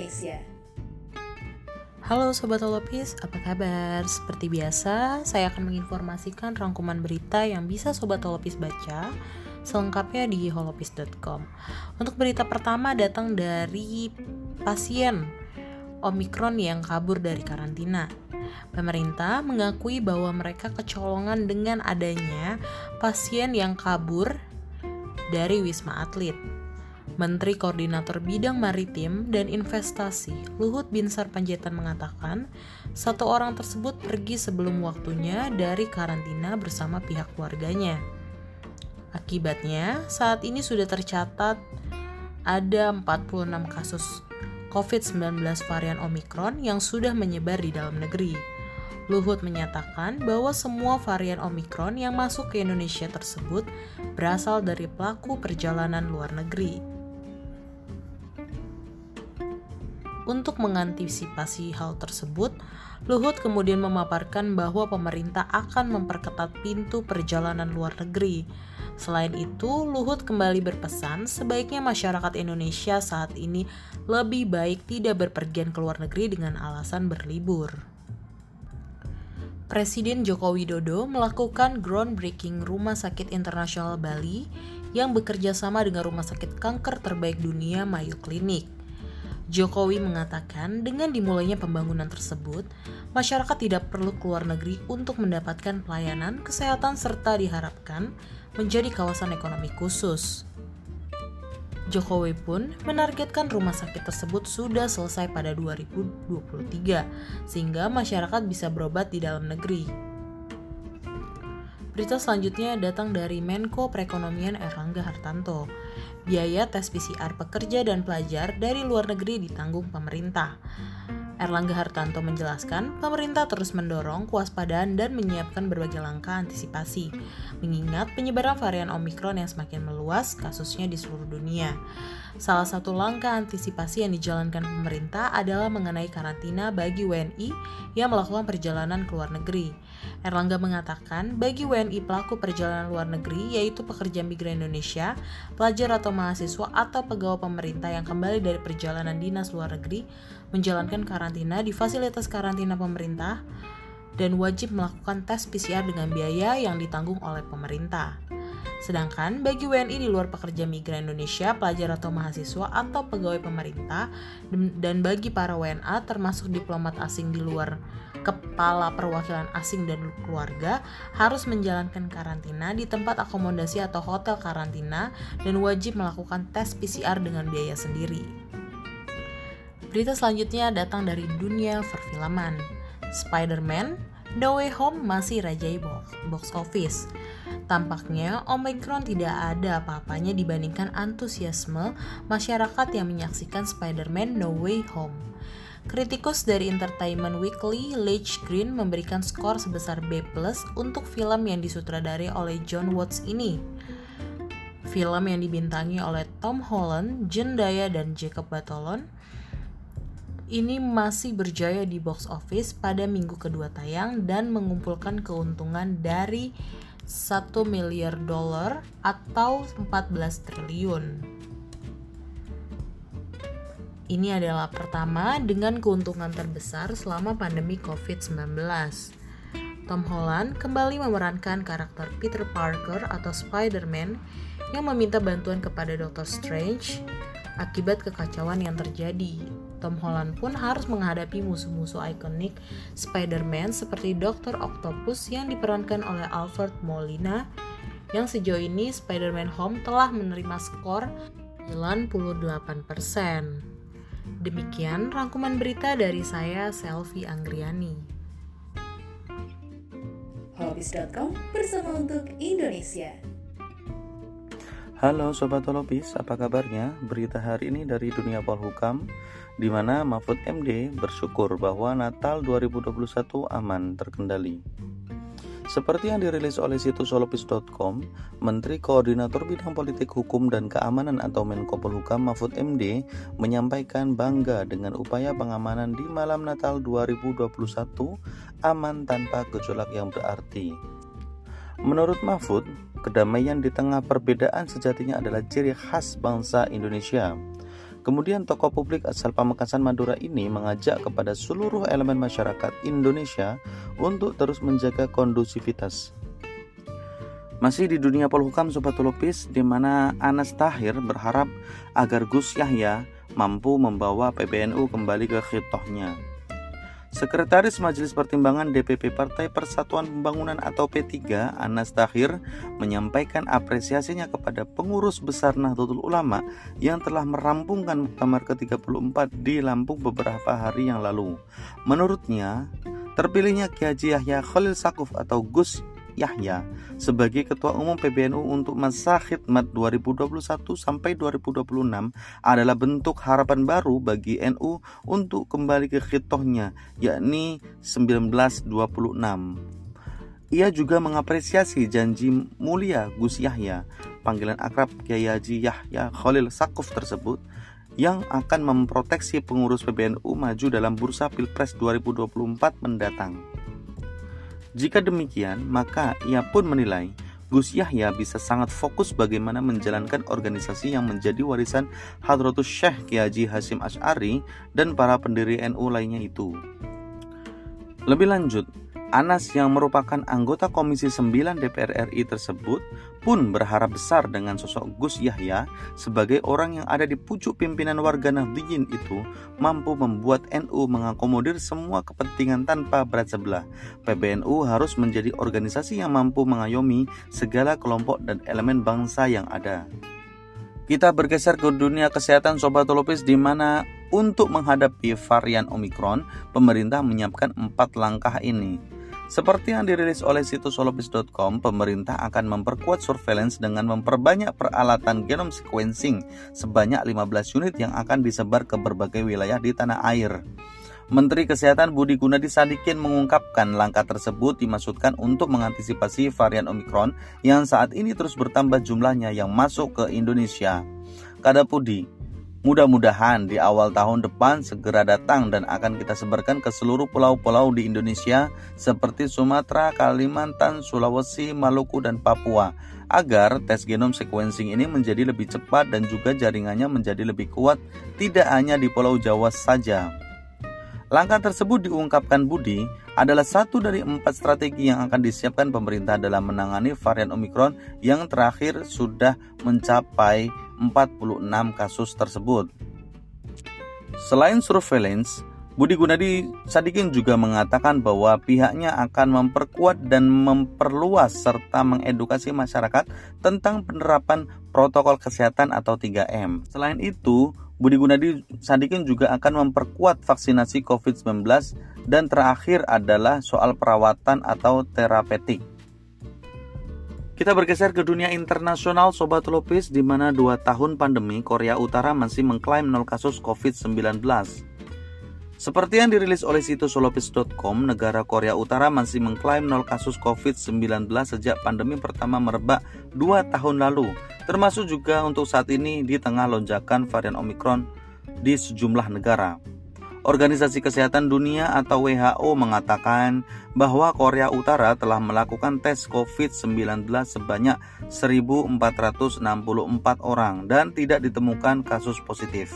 Indonesia. Halo Sobat Holopis, apa kabar? Seperti biasa, saya akan menginformasikan rangkuman berita yang bisa Sobat Holopis baca selengkapnya di holopis.com. Untuk berita pertama datang dari pasien Omikron yang kabur dari karantina. Pemerintah mengakui bahwa mereka kecolongan dengan adanya pasien yang kabur dari Wisma Atlet. Menteri Koordinator Bidang Maritim dan Investasi Luhut Binsar Panjaitan mengatakan, satu orang tersebut pergi sebelum waktunya dari karantina bersama pihak keluarganya. Akibatnya, saat ini sudah tercatat ada 46 kasus COVID-19 varian Omikron yang sudah menyebar di dalam negeri. Luhut menyatakan bahwa semua varian Omikron yang masuk ke Indonesia tersebut berasal dari pelaku perjalanan luar negeri. Untuk mengantisipasi hal tersebut, Luhut kemudian memaparkan bahwa pemerintah akan memperketat pintu perjalanan luar negeri. Selain itu, Luhut kembali berpesan sebaiknya masyarakat Indonesia saat ini lebih baik tidak berpergian ke luar negeri dengan alasan berlibur. Presiden Joko Widodo melakukan groundbreaking Rumah Sakit Internasional Bali yang bekerja sama dengan Rumah Sakit Kanker Terbaik Dunia Mayo Clinic. Jokowi mengatakan dengan dimulainya pembangunan tersebut, masyarakat tidak perlu keluar negeri untuk mendapatkan pelayanan kesehatan serta diharapkan menjadi kawasan ekonomi khusus. Jokowi pun menargetkan rumah sakit tersebut sudah selesai pada 2023, sehingga masyarakat bisa berobat di dalam negeri. Berita selanjutnya datang dari Menko Perekonomian Erlangga Hartanto. Biaya tes PCR pekerja dan pelajar dari luar negeri ditanggung pemerintah. Erlangga Hartanto menjelaskan, pemerintah terus mendorong kewaspadaan dan menyiapkan berbagai langkah antisipasi, mengingat penyebaran varian Omikron yang semakin meluas kasusnya di seluruh dunia. Salah satu langkah antisipasi yang dijalankan pemerintah adalah mengenai karantina bagi WNI yang melakukan perjalanan ke luar negeri. Erlangga mengatakan, bagi WNI pelaku perjalanan luar negeri, yaitu pekerja migran Indonesia, pelajar atau mahasiswa atau pegawai pemerintah yang kembali dari perjalanan dinas luar negeri, menjalankan karantina di fasilitas karantina pemerintah dan wajib melakukan tes PCR dengan biaya yang ditanggung oleh pemerintah. Sedangkan bagi WNI di luar pekerja migran Indonesia, pelajar atau mahasiswa atau pegawai pemerintah dan bagi para WNA termasuk diplomat asing di luar kepala perwakilan asing dan keluarga harus menjalankan karantina di tempat akomodasi atau hotel karantina dan wajib melakukan tes PCR dengan biaya sendiri. Berita selanjutnya datang dari dunia perfilman. Spider-Man No Way Home masih rajai box office. Tampaknya Omicron tidak ada apa-apanya dibandingkan antusiasme masyarakat yang menyaksikan Spider-Man No Way Home. Kritikus dari Entertainment Weekly, Leach Green, memberikan skor sebesar B+ untuk film yang disutradari oleh John Watts ini. Film yang dibintangi oleh Tom Holland, Zendaya, dan Jacob Batalon ini masih berjaya di box office pada minggu kedua tayang dan mengumpulkan keuntungan dari 1 miliar dolar atau 14 triliun. Ini adalah pertama dengan keuntungan terbesar selama pandemi COVID-19. Tom Holland kembali memerankan karakter Peter Parker atau Spider-Man yang meminta bantuan kepada Doctor Strange akibat kekacauan yang terjadi. Tom Holland pun harus menghadapi musuh-musuh ikonik Spider-Man seperti Dr. Octopus yang diperankan oleh Alfred Molina yang sejauh ini Spider-Man Home telah menerima skor 98%. Demikian rangkuman berita dari saya Selvi Anggriani. Hobbies.com bersama untuk Indonesia. Halo Sobat Holopis, apa kabarnya? Berita hari ini dari dunia Polhukam, di mana Mahfud MD bersyukur bahwa Natal 2021 aman terkendali. Seperti yang dirilis oleh situs holopis.com, Menteri Koordinator Bidang Politik Hukum dan Keamanan atau Menko Polhukam Mahfud MD menyampaikan bangga dengan upaya pengamanan di malam Natal 2021 aman tanpa gejolak yang berarti. Menurut Mahfud, Kedamaian di tengah perbedaan sejatinya adalah ciri khas bangsa Indonesia. Kemudian tokoh publik asal Pamekasan Madura ini mengajak kepada seluruh elemen masyarakat Indonesia untuk terus menjaga kondusivitas. Masih di dunia polhukam Sobat Lupis, di mana Anas Tahir berharap agar Gus Yahya mampu membawa PBNU kembali ke khitohnya. Sekretaris Majelis Pertimbangan DPP Partai Persatuan Pembangunan atau P3, Anas Tahir, menyampaikan apresiasinya kepada pengurus besar Nahdlatul Ulama yang telah merampungkan Muktamar ke-34 di Lampung beberapa hari yang lalu. Menurutnya, terpilihnya Kiai Yahya Khalil Sakuf atau Gus Yahya sebagai Ketua Umum PBNU untuk masa khidmat 2021 sampai 2026 adalah bentuk harapan baru bagi NU untuk kembali ke khitohnya yakni 1926. Ia juga mengapresiasi janji mulia Gus Yahya, panggilan akrab Kiai Haji Yahya Khalil Sakuf tersebut, yang akan memproteksi pengurus PBNU maju dalam bursa Pilpres 2024 mendatang. Jika demikian, maka ia pun menilai Gus Yahya bisa sangat fokus bagaimana menjalankan organisasi yang menjadi warisan Hadratus Syekh Kiai Hasim Ash'ari dan para pendiri NU lainnya itu. Lebih lanjut, Anas yang merupakan anggota Komisi 9 DPR RI tersebut pun berharap besar dengan sosok Gus Yahya sebagai orang yang ada di pucuk pimpinan warga Nahdliyin itu mampu membuat NU mengakomodir semua kepentingan tanpa berat sebelah. PBNU harus menjadi organisasi yang mampu mengayomi segala kelompok dan elemen bangsa yang ada. Kita bergeser ke dunia kesehatan Sobat Lopis di mana untuk menghadapi varian Omikron, pemerintah menyiapkan empat langkah ini. Seperti yang dirilis oleh situs solopis.com, pemerintah akan memperkuat surveillance dengan memperbanyak peralatan genome sequencing sebanyak 15 unit yang akan disebar ke berbagai wilayah di tanah air. Menteri Kesehatan Budi Gunadi Sadikin mengungkapkan langkah tersebut dimaksudkan untuk mengantisipasi varian Omikron yang saat ini terus bertambah jumlahnya yang masuk ke Indonesia. Kata Budi, Mudah-mudahan di awal tahun depan segera datang dan akan kita sebarkan ke seluruh pulau-pulau di Indonesia seperti Sumatera, Kalimantan, Sulawesi, Maluku, dan Papua agar tes genom sequencing ini menjadi lebih cepat dan juga jaringannya menjadi lebih kuat tidak hanya di Pulau Jawa saja. Langkah tersebut diungkapkan Budi adalah satu dari empat strategi yang akan disiapkan pemerintah dalam menangani varian Omikron yang terakhir sudah mencapai 46 kasus tersebut. Selain surveillance, Budi Gunadi Sadikin juga mengatakan bahwa pihaknya akan memperkuat dan memperluas serta mengedukasi masyarakat tentang penerapan protokol kesehatan atau 3M. Selain itu, Budi Gunadi Sadikin juga akan memperkuat vaksinasi COVID-19 dan terakhir adalah soal perawatan atau terapeutik. Kita bergeser ke dunia internasional Sobat Lopis di mana dua tahun pandemi Korea Utara masih mengklaim nol kasus COVID-19. Seperti yang dirilis oleh situs solopis.com, negara Korea Utara masih mengklaim nol kasus COVID-19 sejak pandemi pertama merebak dua tahun lalu, termasuk juga untuk saat ini di tengah lonjakan varian Omicron di sejumlah negara. Organisasi Kesehatan Dunia atau WHO mengatakan bahwa Korea Utara telah melakukan tes COVID-19 sebanyak 1.464 orang dan tidak ditemukan kasus positif.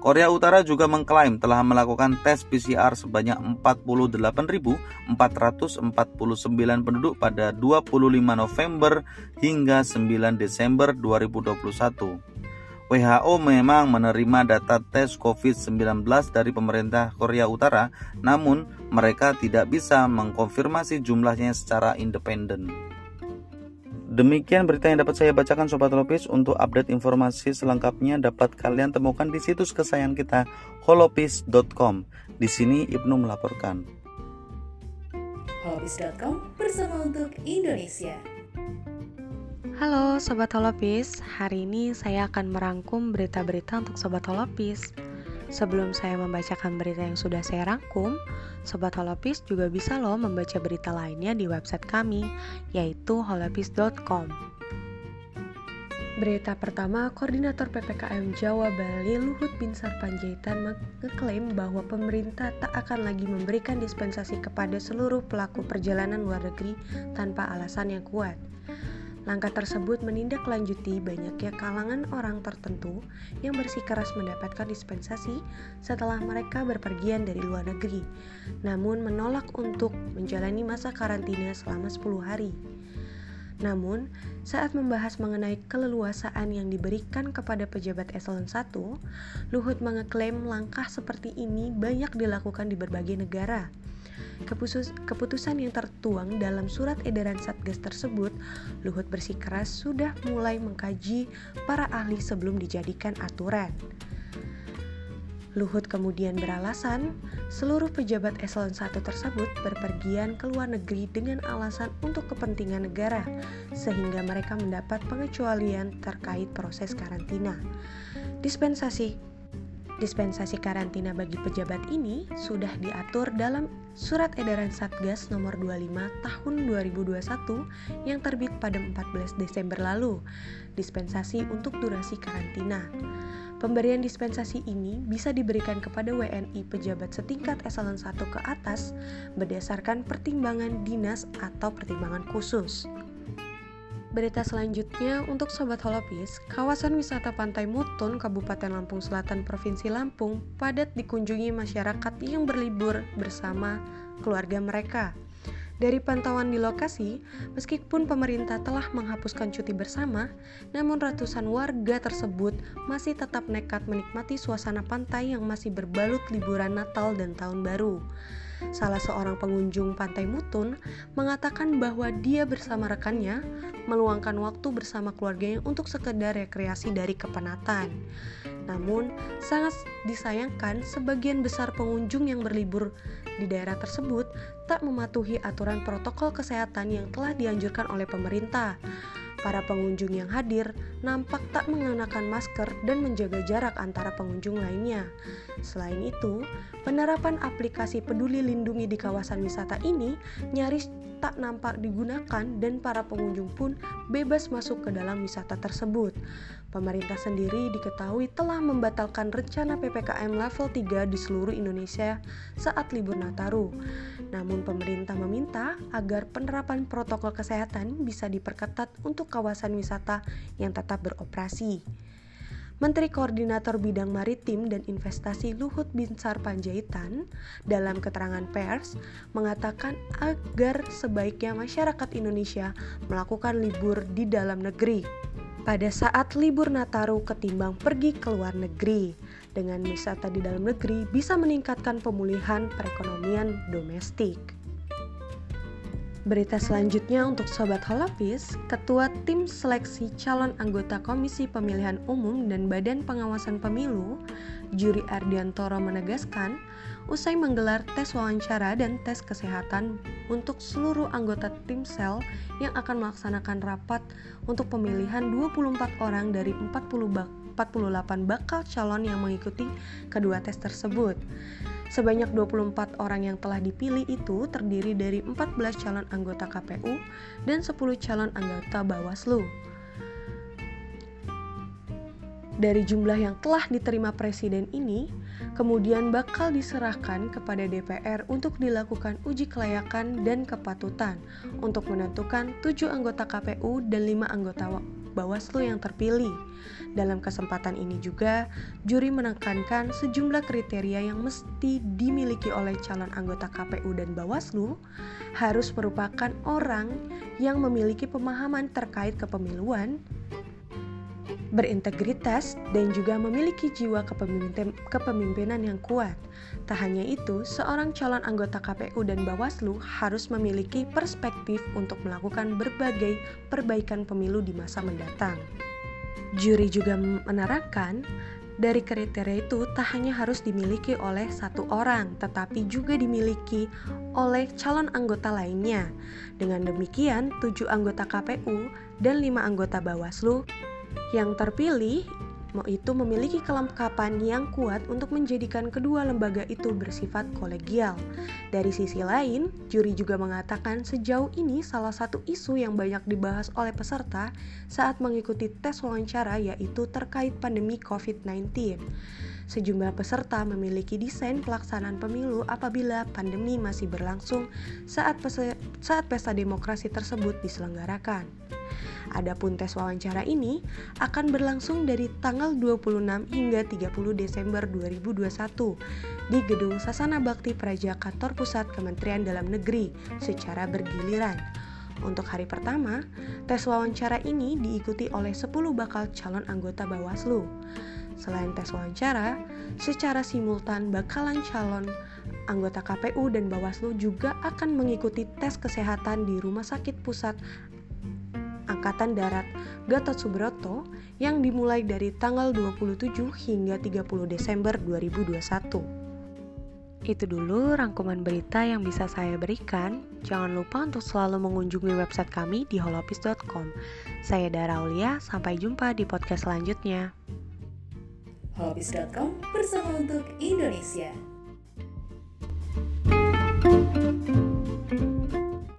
Korea Utara juga mengklaim telah melakukan tes PCR sebanyak 48.449 penduduk pada 25 November hingga 9 Desember 2021. WHO memang menerima data tes COVID-19 dari pemerintah Korea Utara, namun mereka tidak bisa mengkonfirmasi jumlahnya secara independen. Demikian berita yang dapat saya bacakan Sobat Lopis. Untuk update informasi selengkapnya dapat kalian temukan di situs kesayangan kita holopis.com. Di sini Ibnu melaporkan. Holopis.com bersama untuk Indonesia. Halo Sobat Holopis, hari ini saya akan merangkum berita-berita untuk Sobat Holopis. Sebelum saya membacakan berita yang sudah saya rangkum, Sobat Holopis juga bisa loh membaca berita lainnya di website kami, yaitu holopis.com. Berita pertama, Koordinator PPKM Jawa Bali Luhut Binsar Panjaitan mengklaim bahwa pemerintah tak akan lagi memberikan dispensasi kepada seluruh pelaku perjalanan luar negeri tanpa alasan yang kuat. Langkah tersebut menindaklanjuti banyaknya kalangan orang tertentu yang bersikeras mendapatkan dispensasi setelah mereka berpergian dari luar negeri, namun menolak untuk menjalani masa karantina selama 10 hari. Namun, saat membahas mengenai keleluasaan yang diberikan kepada pejabat eselon 1, Luhut mengeklaim langkah seperti ini banyak dilakukan di berbagai negara. Keputusan yang tertuang dalam surat edaran Satgas tersebut, Luhut bersikeras sudah mulai mengkaji para ahli sebelum dijadikan aturan. Luhut kemudian beralasan seluruh pejabat eselon 1 tersebut berpergian ke luar negeri dengan alasan untuk kepentingan negara sehingga mereka mendapat pengecualian terkait proses karantina. Dispensasi Dispensasi karantina bagi pejabat ini sudah diatur dalam Surat Edaran Satgas nomor 25 tahun 2021 yang terbit pada 14 Desember lalu. Dispensasi untuk durasi karantina. Pemberian dispensasi ini bisa diberikan kepada WNI pejabat setingkat eselon 1 ke atas berdasarkan pertimbangan dinas atau pertimbangan khusus. Berita selanjutnya untuk Sobat Holopis, kawasan wisata Pantai Mutun, Kabupaten Lampung Selatan, Provinsi Lampung, padat dikunjungi masyarakat yang berlibur bersama keluarga mereka. Dari pantauan di lokasi, meskipun pemerintah telah menghapuskan cuti bersama, namun ratusan warga tersebut masih tetap nekat menikmati suasana pantai yang masih berbalut liburan Natal dan Tahun Baru. Salah seorang pengunjung Pantai Mutun mengatakan bahwa dia bersama rekannya meluangkan waktu bersama keluarganya untuk sekedar rekreasi dari kepenatan. Namun, sangat disayangkan sebagian besar pengunjung yang berlibur di daerah tersebut tak mematuhi aturan protokol kesehatan yang telah dianjurkan oleh pemerintah. Para pengunjung yang hadir nampak tak mengenakan masker dan menjaga jarak antara pengunjung lainnya. Selain itu, penerapan aplikasi Peduli Lindungi di kawasan wisata ini nyaris tak nampak digunakan dan para pengunjung pun bebas masuk ke dalam wisata tersebut. Pemerintah sendiri diketahui telah membatalkan rencana PPKM level 3 di seluruh Indonesia saat libur Nataru. Namun pemerintah meminta agar penerapan protokol kesehatan bisa diperketat untuk kawasan wisata yang tetap beroperasi. Menteri Koordinator Bidang Maritim dan Investasi Luhut Binsar Panjaitan dalam keterangan pers mengatakan agar sebaiknya masyarakat Indonesia melakukan libur di dalam negeri pada saat libur Nataru ketimbang pergi ke luar negeri. Dengan wisata di dalam negeri bisa meningkatkan pemulihan perekonomian domestik. Berita selanjutnya untuk Sobat Holapis, Ketua Tim Seleksi Calon Anggota Komisi Pemilihan Umum dan Badan Pengawasan Pemilu, Juri Ardiantoro menegaskan, usai menggelar tes wawancara dan tes kesehatan untuk seluruh anggota tim sel yang akan melaksanakan rapat untuk pemilihan 24 orang dari 40 bak 48 bakal calon yang mengikuti kedua tes tersebut. Sebanyak 24 orang yang telah dipilih itu terdiri dari 14 calon anggota KPU dan 10 calon anggota Bawaslu. Dari jumlah yang telah diterima presiden ini, kemudian bakal diserahkan kepada DPR untuk dilakukan uji kelayakan dan kepatutan untuk menentukan 7 anggota KPU dan 5 anggota Bawaslu yang terpilih. Dalam kesempatan ini juga, juri menekankan sejumlah kriteria yang mesti dimiliki oleh calon anggota KPU dan Bawaslu harus merupakan orang yang memiliki pemahaman terkait kepemiluan, berintegritas, dan juga memiliki jiwa kepemimpinan yang kuat. Tak hanya itu, seorang calon anggota KPU dan Bawaslu harus memiliki perspektif untuk melakukan berbagai perbaikan pemilu di masa mendatang. Juri juga menerangkan, dari kriteria itu tak hanya harus dimiliki oleh satu orang, tetapi juga dimiliki oleh calon anggota lainnya. Dengan demikian, tujuh anggota KPU dan lima anggota Bawaslu yang terpilih itu memiliki kelengkapan yang kuat untuk menjadikan kedua lembaga itu bersifat kolegial. Dari sisi lain, juri juga mengatakan sejauh ini salah satu isu yang banyak dibahas oleh peserta saat mengikuti tes wawancara yaitu terkait pandemi COVID-19. Sejumlah peserta memiliki desain pelaksanaan pemilu apabila pandemi masih berlangsung saat, saat pesta demokrasi tersebut diselenggarakan. Adapun tes wawancara ini akan berlangsung dari tanggal 26 hingga 30 Desember 2021 di Gedung Sasana Bakti Praja Kantor Pusat Kementerian Dalam Negeri secara bergiliran. Untuk hari pertama, tes wawancara ini diikuti oleh 10 bakal calon anggota Bawaslu. Selain tes wawancara, secara simultan bakalan calon anggota KPU dan Bawaslu juga akan mengikuti tes kesehatan di Rumah Sakit Pusat Angkatan Darat Gatot Subroto yang dimulai dari tanggal 27 hingga 30 Desember 2021. Itu dulu rangkuman berita yang bisa saya berikan. Jangan lupa untuk selalu mengunjungi website kami di holopis.com. Saya Dara Aulia, sampai jumpa di podcast selanjutnya. holopis.com bersama untuk Indonesia. thank you